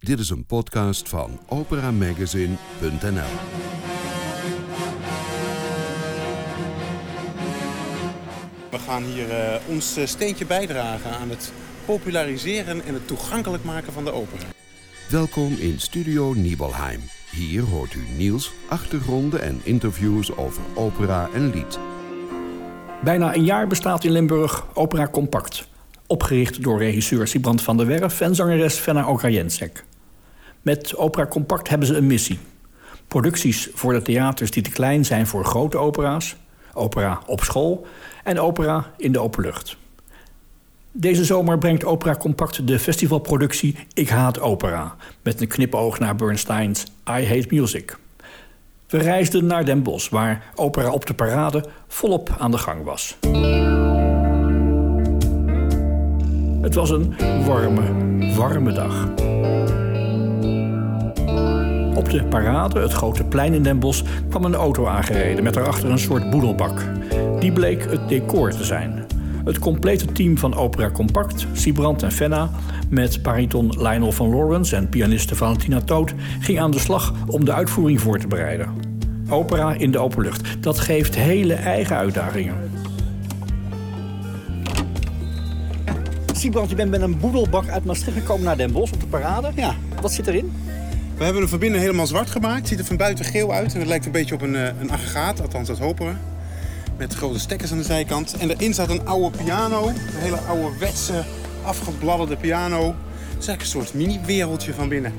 Dit is een podcast van operamagazine.nl. We gaan hier eh, ons eh, steentje bijdragen aan het populariseren en het toegankelijk maken van de opera. Welkom in Studio Nibelheim. Hier hoort u nieuws, achtergronden en interviews over opera en lied. Bijna een jaar bestaat in Limburg Opera Compact. Opgericht door regisseur Sibrand van der Werf en zangeres Fenna Okrajensek. Met Opera Compact hebben ze een missie. Producties voor de theaters die te klein zijn voor grote opera's, opera op school en opera in de openlucht. Deze zomer brengt Opera Compact de festivalproductie Ik Haat Opera... met een knipoog naar Bernstein's I Hate Music. We reisden naar Den Bosch, waar opera op de parade volop aan de gang was. Het was een warme, warme dag. Op de parade, het grote plein in Den Bosch, kwam een auto aangereden met daarachter een soort boedelbak. Die bleek het decor te zijn. Het complete team van Opera Compact, Sibrand en Fenna, met bariton Lionel van Lawrence en pianiste Valentina Toot, ging aan de slag om de uitvoering voor te bereiden. Opera in de openlucht, dat geeft hele eigen uitdagingen. Sibrand, je bent met een boedelbak uit Maastricht gekomen naar Den Bosch op de parade. Ja. Wat zit erin? We hebben een verbinder helemaal zwart gemaakt. Het ziet er van buiten geel uit en het lijkt een beetje op een, eh, een aggregaat, althans dat hopen we. Met grote stekkers aan de zijkant. En erin staat een oude piano, een hele ouderwetse, afgebladderde piano. Het is eigenlijk een soort mini-wereldje van binnen.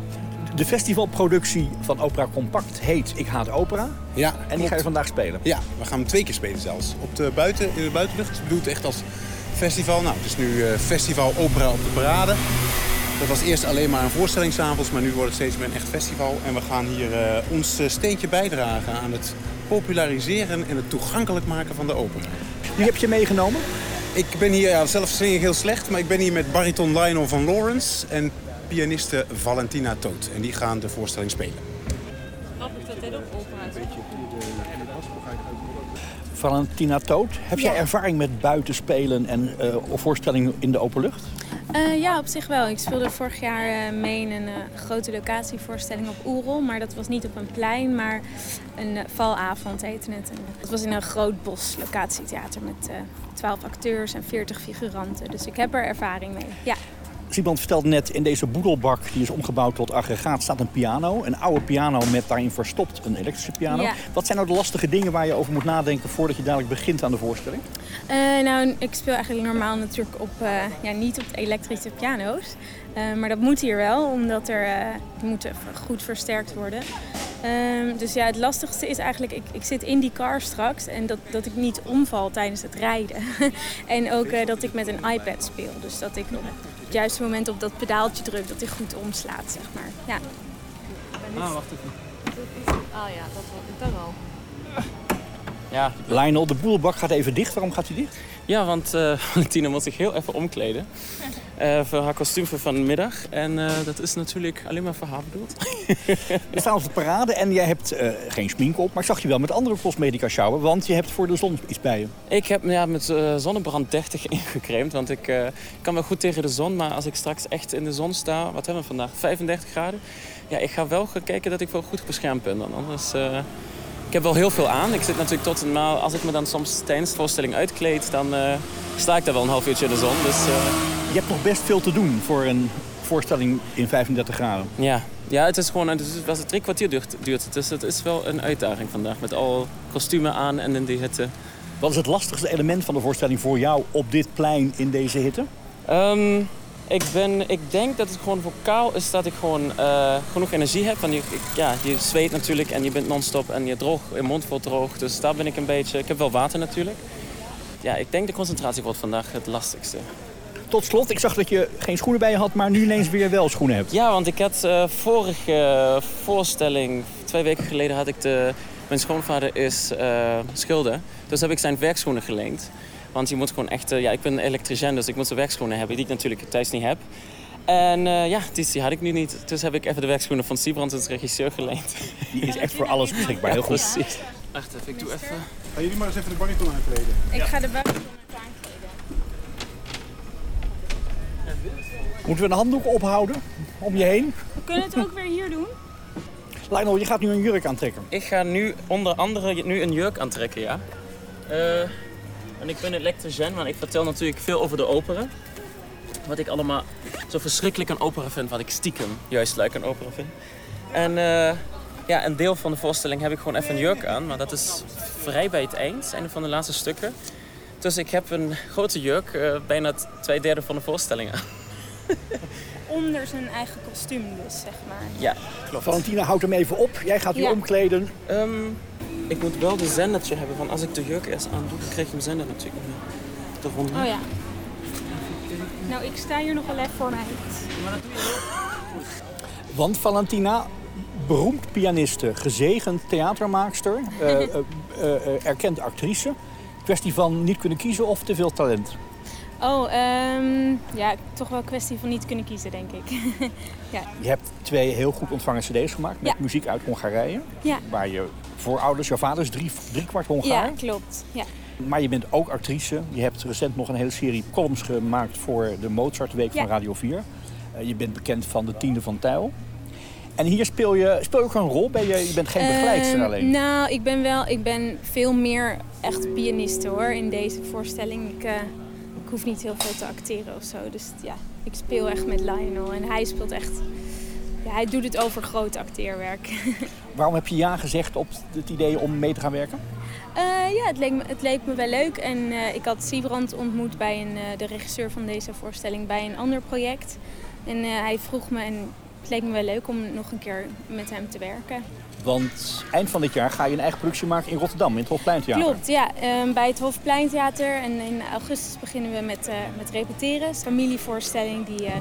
De festivalproductie van Opera Compact heet Ik Haat Opera. Ja, En die klopt. ga je vandaag spelen. Ja, we gaan hem twee keer spelen zelfs. Op de buiten, in de buitenlucht. Het bedoelt echt als festival. Nou, het is nu eh, Festival Opera op de Parade. Dat was eerst alleen maar een voorstelling 's avonds, maar nu wordt het steeds meer een echt festival. En we gaan hier eh, ons eh, steentje bijdragen aan het populariseren en het toegankelijk maken van de opera. Wie heb je meegenomen? Ik ben hier, ja, zelf zing ik heel slecht, maar ik ben hier met bariton Lionel van Lawrence en pianiste Valentina Toot. En die gaan de voorstelling spelen. Valentina Toot. Heb jij ervaring met buitenspelen en eh voorstellingen in de openlucht? Eh, ja, op zich wel. Ik speelde vorig jaar eh, mee in een grote locatievoorstelling op Oerol. Maar dat was niet op een plein, maar een valavond heette het. En het was in een groot bos locatietheater met 12 acteurs en 40 figuranten. Dus ik heb er ervaring mee. Ja. Sibrand vertelde net, in deze boedelbak, die is omgebouwd tot aggregaat, staat een piano. Een oude piano met daarin verstopt een elektrische piano. Ja. Wat zijn nou de lastige dingen waar je over moet nadenken voordat je dadelijk begint aan de voorstelling? Eh, nou, ik speel eigenlijk normaal natuurlijk op, eh, ja, niet op elektrische piano's. Eh, maar dat moet hier wel, omdat er, eh, die moeten goed versterkt worden. Ehm, dus ja, het lastigste is eigenlijk, ik, ik zit in die car straks en dat, dat ik niet omval tijdens het rijden. en ook eh, dat ik met een iPad speel. Dus dat ik op het juiste moment op dat pedaaltje druk, dat hij goed omslaat, zeg maar. Ja. Ah, wacht even. Ah ja, dat wel. Dat wel. Ja, Lionel, de boedelbak gaat even dicht. Waarom gaat hij dicht? ja want eh Valentina moet zich heel even omkleden. Eh, voor haar kostuum voor vanmiddag. En eh, dat is natuurlijk alleen maar voor haar bedoeld. We staan op de parade en jij hebt geen smink op. Maar ik zag je wel met andere cosmetica shower, want je hebt voor de zon iets bij je. Ik heb ja, met zonnebrand 30 ingecreamd. Want ik kan wel goed tegen de zon. Maar als ik straks echt in de zon sta, wat hebben we vandaag? 35 graden. Ja, ik ga wel kijken dat ik wel goed beschermd ben. Dan anders... ik heb wel heel veel aan. Ik zit natuurlijk tot een maal. Als ik me dan soms tijdens de voorstelling uitkleed, dan eh, sta ik daar wel een half uurtje in de zon. Dus eh, Je hebt nog best veel te doen voor een voorstelling in 35 graden. ja. ja, het is gewoon het is, was het drie kwartier duurt. Dus het is wel een uitdaging vandaag. Met al kostumen aan en in die hitte. Wat is het lastigste element van de voorstelling voor jou op dit plein in deze hitte? Ehm, ik, ben, ik denk dat het gewoon vocaal is dat ik gewoon eh, genoeg energie heb. Want je, ik- ja, je zweet natuurlijk en je bent non-stop en je droog, je mond wordt droog. Dus daar ben ik een beetje... Ik heb wel water natuurlijk. Ja, ik denk de concentratie wordt vandaag het lastigste. Tot slot, ik zag dat je geen schoenen bij je had, maar nu ineens weer wel schoenen hebt. Ja, want ik had eh, vorige voorstelling, twee weken geleden had ik de... Mijn schoonvader is eh, schilder, dus heb ik zijn werkschoenen geleend. Want je moet gewoon echt... eh, ja, ik ben elektricien, dus ik moet zijn werkschoenen hebben, die ik natuurlijk thuis niet heb. En eh, ja, die, die had ik nu niet. Dus heb ik even de werkschoenen van Siebrand, het regisseur, geleend. Die is echt voor alles beschikbaar. Heel goed. Precies. Wacht even, ik doe even... Gaan jullie maar eens even de bariton aankleden? Ik ga de buiten aankleden. Moeten we een handdoek ophouden? om je heen. We kunnen het ook weer hier doen. Lionel, je gaat nu een jurk aantrekken. Ik ga nu onder andere nu een jurk aantrekken, ja. Eh, en ik ben elektricien, maar ik vertel natuurlijk veel over de opera. Wat ik allemaal zo verschrikkelijk aan opera vind, wat ik stiekem juist leuk aan opera vind. En eh, ja, een deel van de voorstelling heb ik gewoon even een jurk aan, maar dat is vrij bij het eind, een van de laatste stukken. Dus ik heb een grote jurk, eh, bijna twee derde van de voorstelling aan. Onder zijn eigen kostuum dus, zeg maar. Ja, klopt. Valentina, houd hem even op. Jij gaat u Ja. omkleden. Ehm, ik moet wel de zendertje hebben, want als ik de jurk eerst aandoe, dan krijg je mijn zender natuurlijk niet meer eronder. Oh ja. Nou, ik sta hier nog wel even voor mij. Want Valentina, beroemd pianiste, gezegend theatermaakster, eh, eh, eh, eh, erkend actrice. Kwestie van niet kunnen kiezen of te veel talent. Oh, ehm, ja, toch wel een kwestie van niet kunnen kiezen, denk ik. Je hebt twee heel goed ontvangen cd's gemaakt met Ja. muziek uit Hongarije. ja. Waar je voorouders, jouw vader is drie, driekwart Hongaar. ja, klopt. Ja. Maar je bent ook actrice. Je hebt recent nog een hele serie columns gemaakt voor de Mozartweek van Ja. Radio 4. Eh, je bent bekend van de Tiende van Tijl. En hier speel je, speel je ook een rol? Ben je, je bent geen begeleidster Ehm, alleen. Nou, ik ben wel, ik ben veel meer echt pianiste hoor in deze voorstelling. Ik, eh, hoef niet heel veel te acteren of zo. Dus ja, ik speel echt met Lionel en hij speelt echt. Ja, hij doet het over groot acteerwerk. Waarom heb je ja gezegd op het idee om mee te gaan werken? Eh, ja, het leek, me, het leek me wel leuk. En eh, ik had Siebrand ontmoet bij een, eh, de regisseur van deze voorstelling bij een ander project. En hij vroeg me en het leek me wel leuk om nog een keer met hem te werken. Want eind van dit jaar ga je een eigen productie maken in Rotterdam, in het Hofpleintheater. Klopt, ja. Ehm, bij het Hofpleintheater. En in augustus beginnen we met, eh, met repeteren. Het is een familievoorstelling die, eh,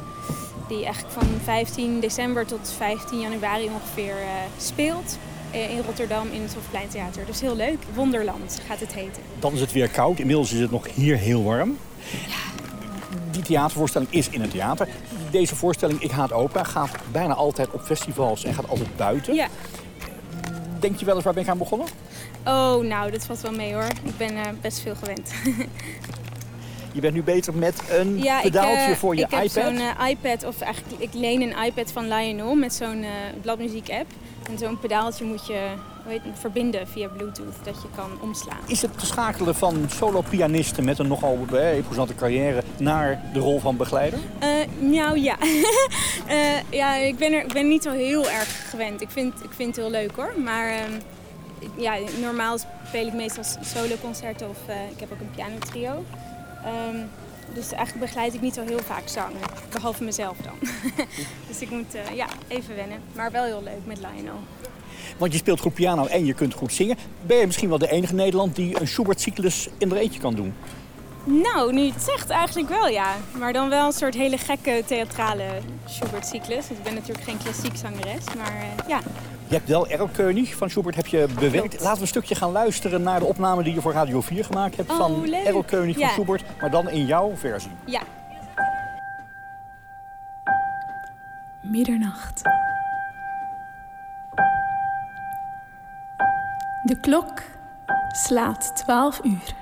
die eigenlijk van 15 december tot 15 januari ongeveer eh, speelt. in Rotterdam in het Hofpleintheater. Dus heel leuk. Wonderland gaat het heten. Dan is het weer koud. Inmiddels is het nog hier heel warm. Die theatervoorstelling is in het theater. Deze voorstelling, Ik Haat Opera, gaat bijna altijd op festivals en gaat altijd buiten. Ja. Denk je wel eens waar ben ik aan begonnen? Oh, nou, dat valt wel mee hoor. Ik ben eh, best veel gewend. Je bent nu bezig met een ja, ik, pedaaltje eh, voor je ik heb iPad. zo'n eh, iPad, of eigenlijk ik leen een iPad van Lionel met zo'n bladmuziek-app. En zo'n pedaaltje moet je verbinden via Bluetooth, dat je kan omslaan. Is het te schakelen van solo-pianisten met een nogal eh, imposante carrière naar de rol van begeleider? Eh, nou ja, Eh, ja ik, ben er, ik ben niet zo heel erg gewend. Ik vind, ik vind het heel leuk hoor. Maar ehm, ja, normaal speel ik meestal soloconcerten of ik heb ook een pianotrio. Ehm dus eigenlijk begeleid ik niet zo heel vaak zang, behalve mezelf dan. dus ik moet eh, ja, even wennen. Maar wel heel leuk met Lionel. Want je speelt goed piano en je kunt goed zingen. Ben je misschien wel de enige Nederland die een Schubert-cyclus in er eentje kan doen? Nou, nu je het zegt eigenlijk wel ja. Maar dan wel een soort hele gekke theatrale Schubert-cyclus. Ik ben natuurlijk geen klassiek zangeres, maar eh, ja. Je hebt wel Erlkönig van Schubert heb je bewerkt. Laten we een stukje gaan luisteren naar de opname die je voor Radio 4 gemaakt hebt Oh, van. Erlkönig van Ja. Schubert, maar dan in jouw versie. Ja, Middernacht. De klok slaat twaalf uur.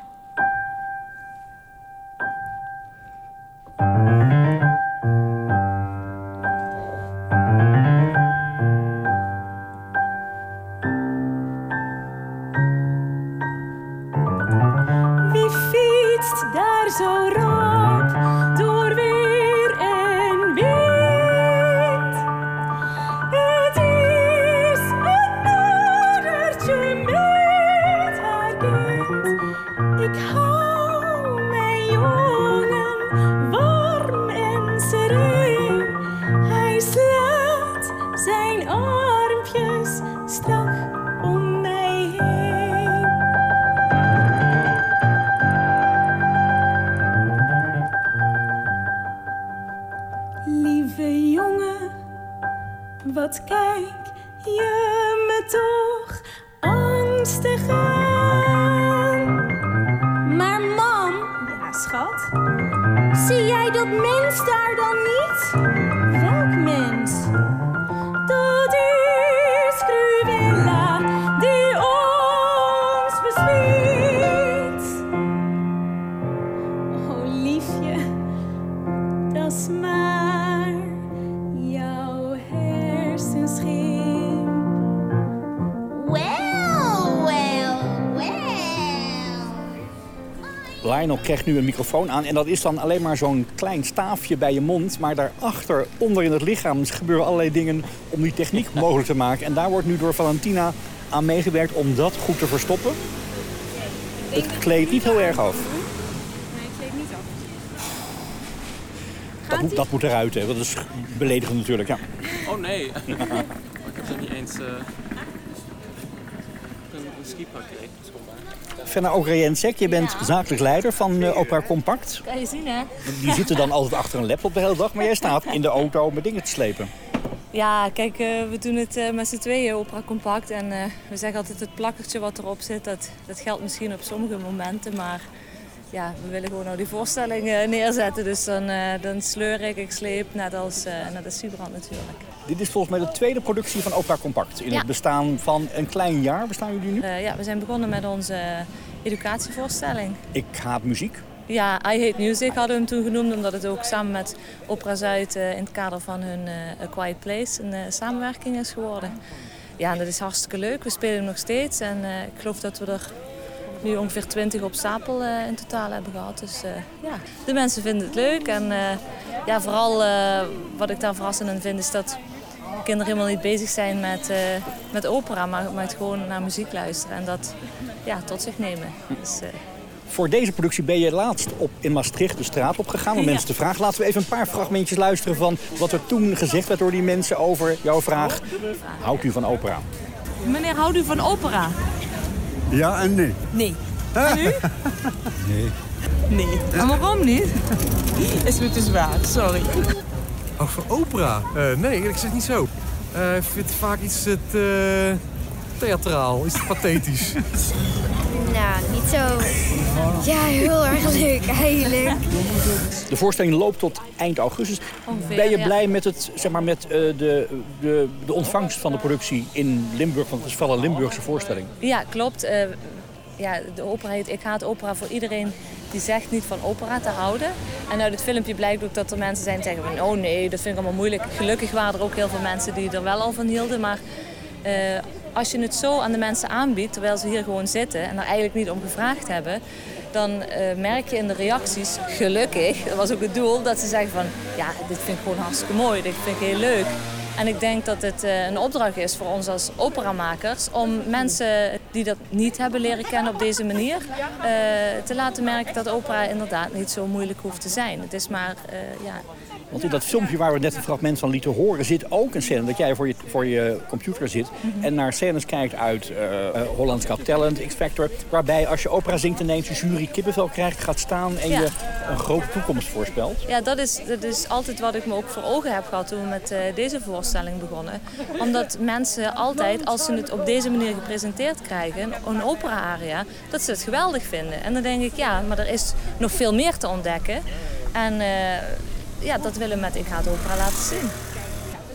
Lionel krijgt nu een microfoon aan en dat is dan alleen maar zo'n klein staafje bij je mond. Maar daarachter, onder in het lichaam, gebeuren allerlei dingen om die techniek mogelijk te maken. En daar wordt nu door Valentina aan meegewerkt om dat goed te verstoppen. Het kleedt niet heel erg af. Nee, ik kleed niet af. Dat moet, dat moet eruit, hè. dat is beledigend natuurlijk. Ja. Oh nee. ik heb er niet eens... eh, Fenna Ogrejensek, je bent zakelijk leider van eh, Opera Compact. Kan je zien, hè? Die zitten dan altijd achter een laptop de hele dag, maar jij staat in de auto met dingen te slepen. Ja, kijk, eh, we doen het eh, met z'n tweeën, Opera Compact. En we zeggen altijd het plakkertje wat erop zit, dat, dat geldt misschien op sommige momenten. Maar ja, we willen gewoon nou die voorstelling eh, neerzetten. Dus dan, eh, dan sleur ik, ik sleep, net als, eh net als natuurlijk. Dit is volgens mij de tweede productie van Opera Compact. In Ja. het bestaan van een klein jaar bestaan jullie nu. Ja, we zijn begonnen met onze educatievoorstelling. Ik haat muziek. Ja, I Hate Music hadden we hem toen genoemd, omdat het ook samen met Opera Zuid in het kader van hun A Quiet Place een samenwerking is geworden. Ja, en dat is hartstikke leuk. We spelen hem nog steeds en ik geloof dat we er nu ongeveer 20 op stapel eh, in totaal hebben gehad. Dus eh, ja, de mensen vinden het leuk. En eh, ja, vooral eh, wat ik daar verrassend in vind is dat kinderen helemaal niet bezig zijn met, eh, met opera, maar met gewoon naar muziek luisteren en dat ja, tot zich nemen. Dus, eh, Voor deze productie ben je laatst op, in Maastricht de straat op gegaan om Ja. mensen te vragen. Laten we even een paar fragmentjes luisteren van wat er toen gezegd werd door die mensen over jouw vraag. Houdt u van opera? Meneer, houdt u van opera? Ja en nee. Nee. En u? Nee. Nee. Maar waarom niet? Is me te zwaar, sorry. Oh, voor opera? Eh, nee, eerlijk gezegd niet zo. Eh, ik vind het vaak iets te theatraal, iets te pathetisch. Nou, niet zo. Ja, heel erg leuk eigenlijk. De voorstelling loopt tot eind augustus. Ongeveer, ben je ja. blij met, het, zeg maar, met eh, de, de, de ontvangst van de productie in Limburg? Want het is vooral een Limburgse voorstelling. Ja, klopt. Eh, ja, de opera heet Ik haat opera voor iedereen die zegt niet van opera te houden. En uit het filmpje blijkt ook dat er mensen zijn die zeggen van... oh nee, dat vind ik allemaal moeilijk. Gelukkig waren er ook heel veel mensen die er wel al van hielden. Maar eh, als je het zo aan de mensen aanbiedt, terwijl ze hier gewoon zitten... en er eigenlijk niet om gevraagd hebben... dan eh, merk je in de reacties, gelukkig, dat was ook het doel... dat ze zeggen van, ja, dit vind ik gewoon hartstikke mooi, dit vind ik heel leuk... En ik denk dat het eh, een opdracht is voor ons als operamakers om mensen die dat niet hebben leren kennen op deze manier eh, te laten merken dat opera inderdaad niet zo moeilijk hoeft te zijn. Het is maar, ja, Want in dat filmpje waar we net een fragment van lieten horen... zit ook een scène dat jij voor je, voor je computer zit... en naar scènes kijkt uit eh, Holland's Talent, X-Factor... waarbij als je opera zingt ineens de jury kippenvel krijgt, gaat staan... en Ja. je een grote toekomst voorspelt. Ja, dat is, dat is altijd wat ik me ook voor ogen heb gehad toen we met eh, deze voorstelling begonnen. Omdat mensen altijd, als ze het op deze manier gepresenteerd krijgen, een opera-aria, dat ze het geweldig vinden. En dan denk ik, ja, maar er is nog veel meer te ontdekken. En ja, dat willen we met Ik Haat Opera laten zien.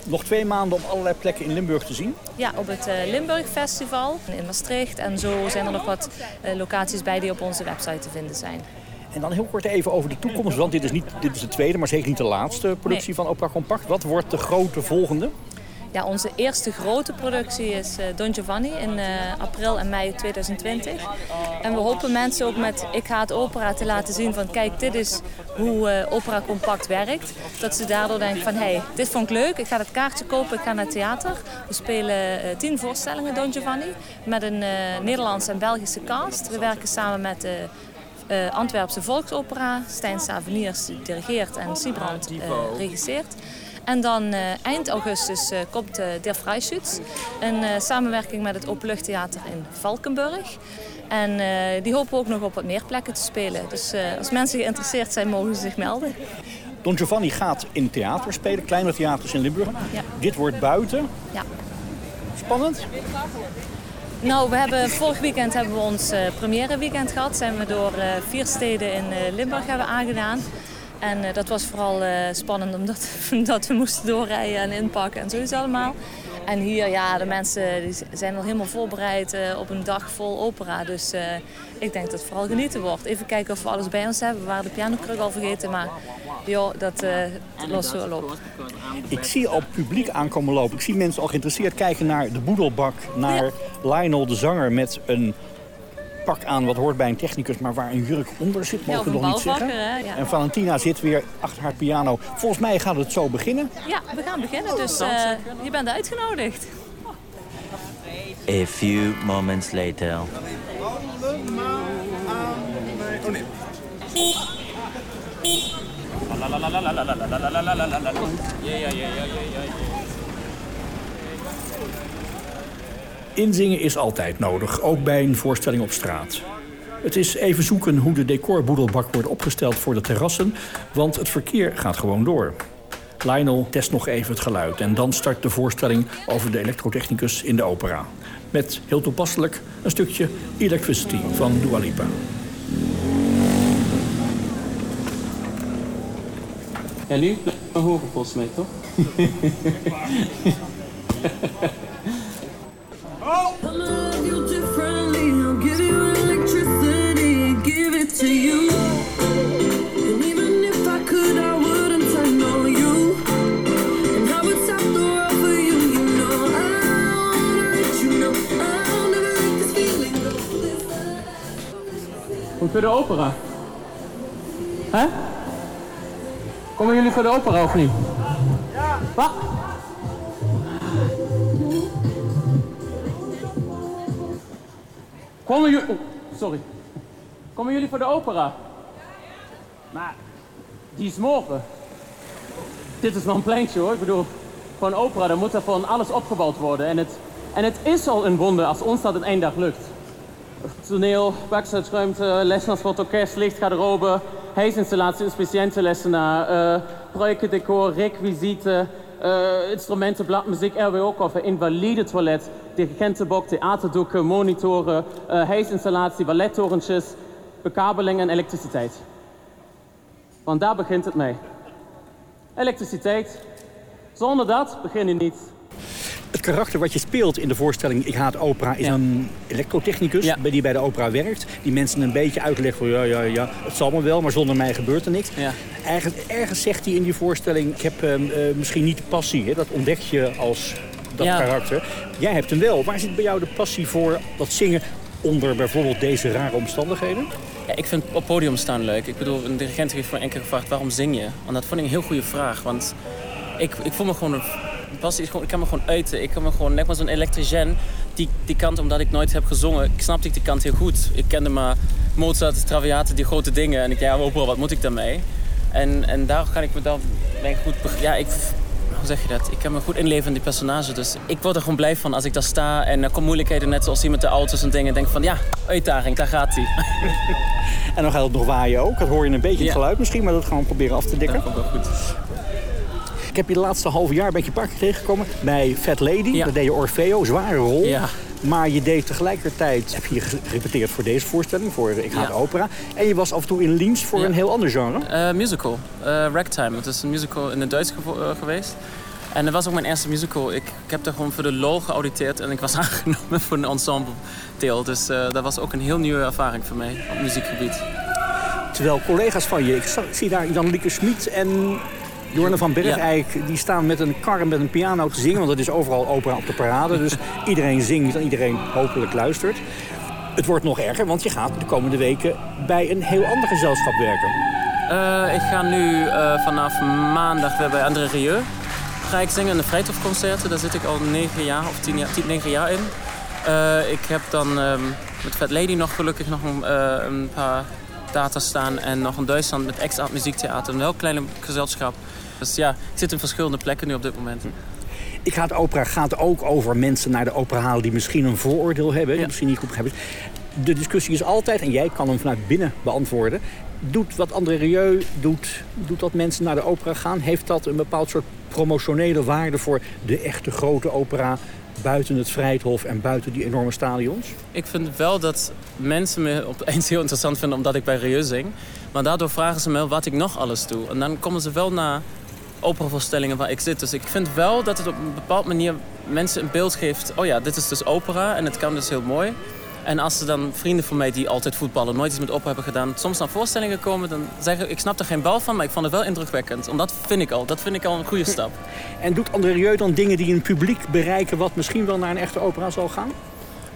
Nog twee maanden op allerlei plekken in Limburg te zien. Ja, op het eh, Limburg Festival in Maastricht. En zo zijn er nog wat eh, locaties bij die op onze website te vinden zijn. En dan heel kort even over de toekomst, want dit is, niet, dit is de tweede, maar zeker niet de laatste productie Nee. van Opera Compact. Wat wordt de grote volgende? Ja, onze eerste grote productie is eh, Don Giovanni in eh, april en mei 2020. En we hopen mensen ook met Ik Haat Opera te laten zien van kijk, dit is hoe eh, opera compact werkt. Dat ze daardoor denken van hé, hey, dit vond ik leuk, ik ga het kaartje kopen, ik ga naar het theater. We spelen tien voorstellingen Don Giovanni met een Nederlandse en Belgische cast. We werken samen met de Antwerpse Volksopera. Stijn Saveniers dirigeert en Siebrand eh, regisseert. En dan eh, eind augustus eh, komt eh Der Freischütz. Een samenwerking met het Openluchttheater in Valkenburg. En die hopen we ook nog op wat meer plekken te spelen. Dus als mensen geïnteresseerd zijn, mogen ze zich melden. Don Giovanni gaat in theater spelen, kleine theaters in Limburg. Ja. Dit wordt buiten. Ja. Spannend? Nou, we hebben, vorig weekend hebben we ons eh première weekend gehad. Zijn we door vier steden in Limburg hebben aangedaan. En eh, dat was vooral eh, spannend omdat, omdat we moesten doorrijden en inpakken en zoiets allemaal. En hier, ja, de mensen die zijn al helemaal voorbereid eh, op een dag vol opera. Dus ik denk dat het vooral genieten wordt. Even kijken of we alles bij ons hebben. We waren de pianokruk al vergeten, maar joh, dat lossen we wel op. Ik zie al publiek aankomen lopen. Ik zie mensen al geïnteresseerd kijken naar de boedelbak. Naar Lionel de zanger met een pak aan wat hoort bij een technicus, maar waar een jurk onder zit, mogen Ja, we nog niet zeggen. hè, ja. En Valentina zit weer achter haar piano. Volgens mij gaat het zo beginnen. Ja, we gaan beginnen, dus eh, je bent uitgenodigd. A few moments later. Oh nee. Inzingen is altijd nodig, ook bij een voorstelling op straat. Het is even zoeken hoe de decorboedelbak wordt opgesteld voor de terrassen, want het verkeer gaat gewoon door. Lionel test nog even het geluid en dan start de voorstelling over de elektrotechnicus in de opera. Met heel toepasselijk een stukje Electricity van Dua Lipa. Ja, nu horen volgens mij, toch? voor de opera? Hè? Komen jullie voor de opera of niet? Ja. Wat? Komen jullie... oh, sorry. Komen jullie voor de opera? Maar, die is morgen. Dit is nog een pleintje hoor. Ik bedoel, voor een opera dan moet er van alles opgebouwd worden. En het, en het is al een wonder als ons dat in één dag lukt. Toneel, wedstrijdsruimte, lesles voor het orkest, lichtgarderobe, huisinstallatie, inspeciëntenlessenaar, uh, projectdecor, requisieten, uh, instrumenten, bladmuziek, RWO-koffer, invalide toilet, dirigentenbok, theaterdoeken, monitoren, uh, huisinstallatie, ballettorentjes, bekabeling en elektriciteit. Want daar begint het mee. Elektriciteit. Zonder dat begin je niet. Het karakter wat je speelt in de voorstelling Ik haat opera is Ja. een elektrotechnicus die bij de opera werkt. Die mensen een beetje uitlegt van ja, ja, ja, het zal me wel, maar zonder mij gebeurt er niks. Ja. Ergens, ergens zegt hij in die voorstelling, ik heb ehm, eh, misschien niet de passie. Hè? Dat ontdek je als dat Ja. karakter. Jij hebt hem wel. Waar zit bij jou de passie voor dat zingen onder bijvoorbeeld deze rare omstandigheden? Ja, ik vind op podium staan leuk. Ik bedoel, een dirigent heeft voor een keer gevraagd waarom zing je? En dat vond ik een heel goede vraag. Want ik, ik voel me gewoon... Een, passie is gewoon, ik kan me gewoon uiten. Ik kan me gewoon, net als zo'n elektricien, die, die kant omdat ik nooit heb gezongen, ik snapte ik die kant heel goed. Ik kende maar Mozart, Traviata, die grote dingen. En ik ja, opera, wat moet ik daarmee? En, en daar kan ik me dan ben goed... Ja, ik, hoe zeg je dat? Ik kan me goed inleven in die personage. Dus ik word er gewoon blij van als ik daar sta. En er komen moeilijkheden, net zoals hier met de auto's en dingen. En denk van, ja, uitdaging, daar gaat hij. En dan gaat het nog waaien ook. Dat hoor je een beetje het geluid misschien, maar dat gaan we proberen af te dekken. Dat komt wel goed. Ik heb je de laatste half jaar een beetje keer tegengekomen bij Fat Lady. Ja. Daar deed je Orfeo, zware rol. Ja. Maar je deed tegelijkertijd, heb je gerepeteerd voor deze voorstelling, voor Ik Haat Ja. Opera. En je was af en toe in Liens voor Ja. een heel ander genre. Eh, musical, eh Ragtime. Het is een musical in het Duits eh, geweest. En dat was ook mijn eerste musical. Ik, ik heb daar gewoon voor de lol geauditeerd en ik was aangenomen voor een ensemble deel. Dus dat was ook een heel nieuwe ervaring voor mij op muziekgebied. Terwijl collega's van je, ik, zag- ik zie daar Jan Lieke Smit en Jorne van Bergijk... die staan met een kar en met een piano te zingen. Want het is overal opera op de parade. Dus iedereen zingt en iedereen hopelijk luistert. Het wordt nog erger, want je gaat de komende weken bij een heel ander gezelschap werken. Eh, ik ga nu eh, vanaf maandag weer bij André Rieu. Ga ik zingen in de Vrijtofconcerten. Daar zit ik al negen jaar of tien jaar, tien, negen jaar in. Eh, ik heb dan ehm, met Fat Lady nog gelukkig nog een, een paar data staan. En nog in Duitsland met Ex-Art Muziektheater. Een heel klein gezelschap. Dus ja, ik zit in verschillende plekken nu op dit moment. Ik Haat Opera gaat ook over mensen naar de opera halen... die misschien een vooroordeel hebben, die misschien niet goed hebben. De discussie is altijd, en jij kan hem vanuit binnen beantwoorden... doet wat André Rieu doet, doet dat mensen naar de opera gaan? Heeft dat een bepaald soort promotionele waarde... voor de echte grote opera buiten het Vrijthof en buiten die enorme stadions? Ik vind wel dat mensen me opeens heel interessant vinden omdat ik bij Rieu zing. Maar daardoor vragen ze me wat ik nog alles doe. En dan komen ze wel naar operavoorstellingen waar ik zit. Dus ik vind wel dat het op een bepaalde manier mensen een beeld geeft... oh ja, dit is dus opera en het kan dus heel mooi. En als ze dan vrienden van mij die altijd voetballen, nooit iets met opera hebben gedaan... soms naar voorstellingen komen, dan zeggen ik snap er geen bal van... maar ik vond het wel indrukwekkend. Omdat dat vind ik al. Dat vind ik al een goede stap. En doet André Rieu dan dingen die een publiek bereiken... wat misschien wel naar een echte opera zal gaan?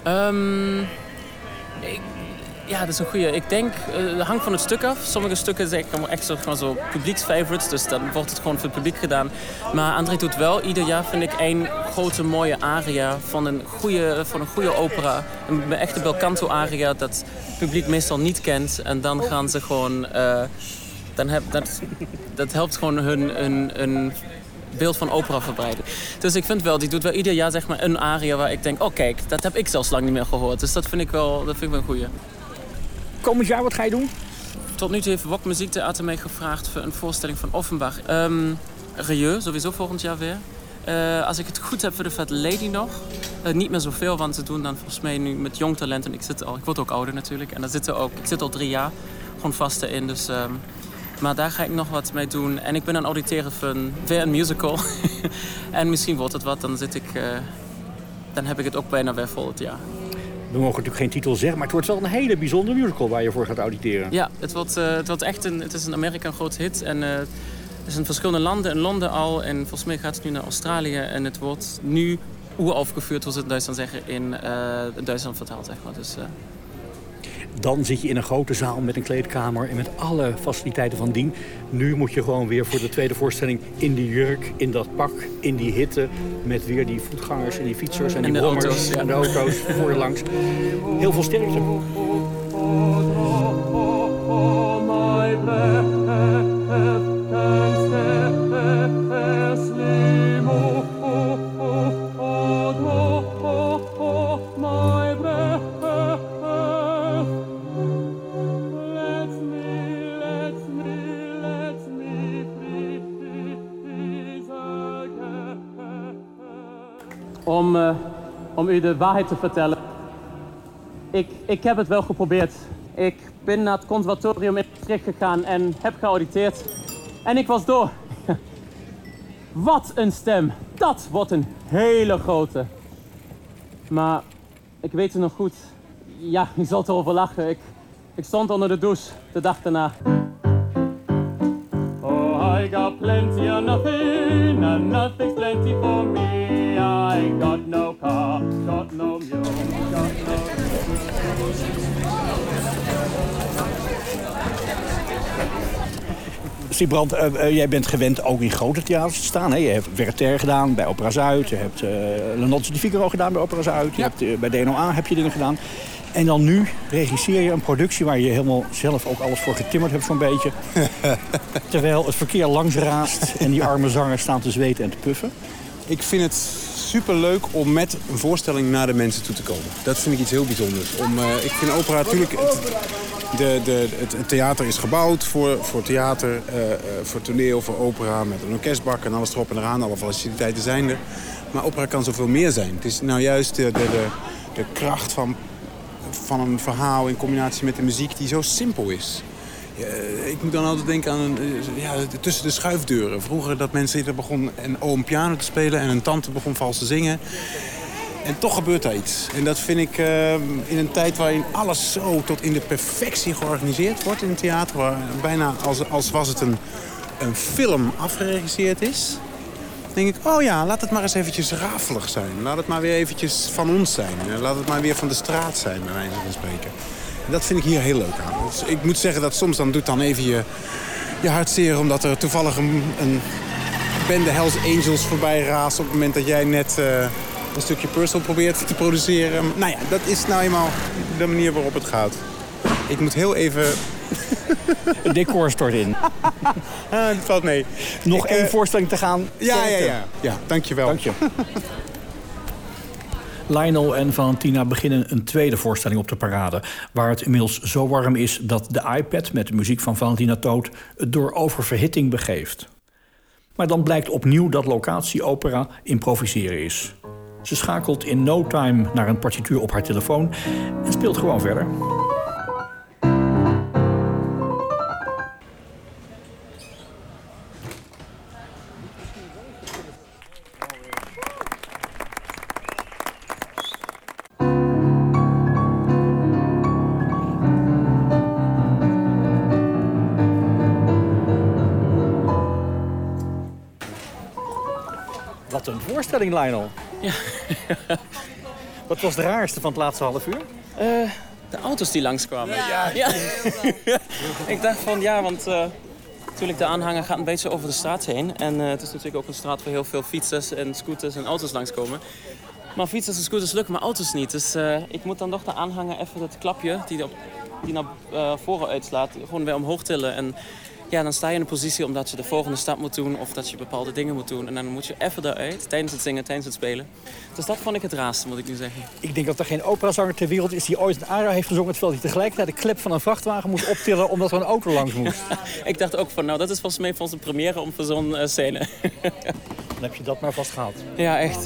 Ehm, ik, Ja, dat is een goede. Ik denk, eh, het hangt van het stuk af. Sommige stukken zijn echt gewoon zo publieksfavorites, dus dan wordt het gewoon voor het publiek gedaan. Maar André doet wel ieder jaar, vind ik, één grote mooie aria van een goede, van een goede opera. Een echte belcanto aria dat het publiek meestal niet kent. En dan gaan ze gewoon... eh, dan heb, dat, dat helpt gewoon hun, hun, hun beeld van opera verbreiden. Dus ik vind wel, die doet wel ieder jaar zeg maar een aria waar ik denk... oh kijk, dat heb ik zelfs lang niet meer gehoord. Dus dat vind ik wel, dat vind ik wel een goeie. Komend jaar, wat ga je doen? Tot nu toe heeft Wok Muziektheater mij gevraagd voor een voorstelling van Offenbach. Ehm Rieu, sowieso volgend jaar weer. Eh, als ik het goed heb voor de Fat Lady nog. Eh, niet meer zoveel, want ze doen dan volgens mij nu met jong talent. En ik, zit al, ik word ook ouder natuurlijk. En daar zitten ook, ik zit al drie jaar gewoon vast in. Dus, ehm, maar daar ga ik nog wat mee doen. En ik ben aan het auditeren een, weer een musical. en misschien wordt het wat, dan zit ik... eh, dan heb ik het ook bijna weer vol jaar. We mogen natuurlijk geen titel zeggen, maar het wordt wel een hele bijzondere musical waar je voor gaat auditeren. Ja, het wordt, eh, het wordt echt een, het is een groot hit. En eh, het is in verschillende landen, in Londen al. En volgens mij gaat het nu naar Australië. En het wordt nu uraufgevuurd, hoe ze het in Duitsland zeggen, in eh, Duitsland vertaald. Zeg maar. dus, eh, Dan zit je in een grote zaal met een kleedkamer en met alle faciliteiten van dien. Nu moet je gewoon weer voor de tweede voorstelling in die jurk, in dat pak, in die hitte. Met weer die voetgangers en die fietsers en, En die brommers auto's, ja. en de auto's voor je langs. Heel veel sterkte. Waarheid te vertellen. Ik, ik heb het wel geprobeerd. Ik ben naar het conservatorium in Maastricht gegaan en heb geauditeerd. En ik was door. Wat een stem. Dat wordt een hele grote. Maar ik weet het nog goed. Ja, je zult erover lachen. Ik, ik stond onder de douche de dag daarna. Oh, I got plenty of nothing, and nothing's plenty for me. I got no car, got no mule, got no... Siebrand, eh, eh, jij bent gewend ook in grote theaters te staan. Hè? Je hebt Werther gedaan bij Opera Zuid. Je hebt uh, Le Nozze di Figaro gedaan bij Opera Zuid. Je hebt, eh, bij DNOA heb je dingen gedaan. En dan nu regisseer je een productie waar je helemaal zelf ook alles voor getimmerd hebt zo'n beetje. Terwijl het verkeer langs raast en die arme zangers staan te zweten en te puffen. Ik vind het superleuk om met een voorstelling naar de mensen toe te komen. Dat vind ik iets heel bijzonders. Om, eh, ik vind opera natuurlijk... Het, de, de, het, theater is gebouwd voor, voor theater, eh, eh, voor toneel, voor opera... met een orkestbak en alles erop en eraan. Alle faciliteiten zijn er. Maar opera kan zoveel meer zijn. Het is nou juist de, de, de kracht van, van een verhaal in combinatie met de muziek die zo simpel is. Ja, ik moet dan altijd denken aan eh, ja, tussen de schuifdeuren. Vroeger dat mensen er begon een oom piano te spelen en een tante begon vals te zingen. En toch gebeurt daar iets. En dat vind ik eh, in een tijd waarin alles zo tot in de perfectie georganiseerd wordt in het theater. Waar bijna als, als was het een, een film afgeregisseerd is. denk ik, oh ja, laat het maar eens eventjes rafelig zijn. Laat het maar weer eventjes van ons zijn. Laat het maar weer van de straat zijn, bij wijze van spreken. Dat vind ik hier heel leuk aan. Dus ik moet zeggen dat soms dan doet dan even je, je hart zeer... omdat er toevallig een, een bende Hells Angels voorbij raast... op het moment dat jij net eh, een stukje Purcell probeert te produceren. Nou ja, dat is nou eenmaal de manier waarop het gaat. Ik moet heel even... Het decor stort in. ah, het valt mee. Nog Ik, één eh, voorstelling te gaan. Ja, ja, ja. Ja, dankjewel. Dank je. Lionel en Valentina beginnen een tweede voorstelling op de parade. Waar het inmiddels zo warm is dat de iPad met de muziek van Valentina Toot het door oververhitting begeeft. Maar dan blijkt opnieuw dat locatieopera improviseren is. Ze schakelt in no time naar een partituur op haar telefoon en speelt gewoon verder. Voorstelling, Lionel. Ja. Wat was het raarste van het laatste half uur? Eh, De auto's die langskwamen. Ja. ja. ik dacht van ja, want uh, natuurlijk de aanhanger gaat een beetje over de straat heen. En uh, het is natuurlijk ook een straat waar heel veel fietsers en scooters en auto's langskomen. Maar fietsers en scooters lukken, maar auto's niet. Dus uh, ik moet dan toch de aanhanger even dat klapje die, op, die naar voren uitslaat, gewoon weer omhoog tillen. En ja, dan sta je in een positie omdat je de volgende stap moet doen of dat je bepaalde dingen moet doen. En dan moet je even eruit tijdens het zingen, tijdens het spelen. Dus dat vond ik het raarste, moet ik nu zeggen. Ik denk dat er geen operazanger ter wereld is die ooit een aria heeft gezongen... terwijl hij tegelijkertijd de klep van een vrachtwagen moest optillen omdat er een auto langs moest. ik dacht ook van, nou, dat is volgens mij voor onze première om voor zo'n uh, scène. dan heb je dat maar vast gehad. Ja, echt.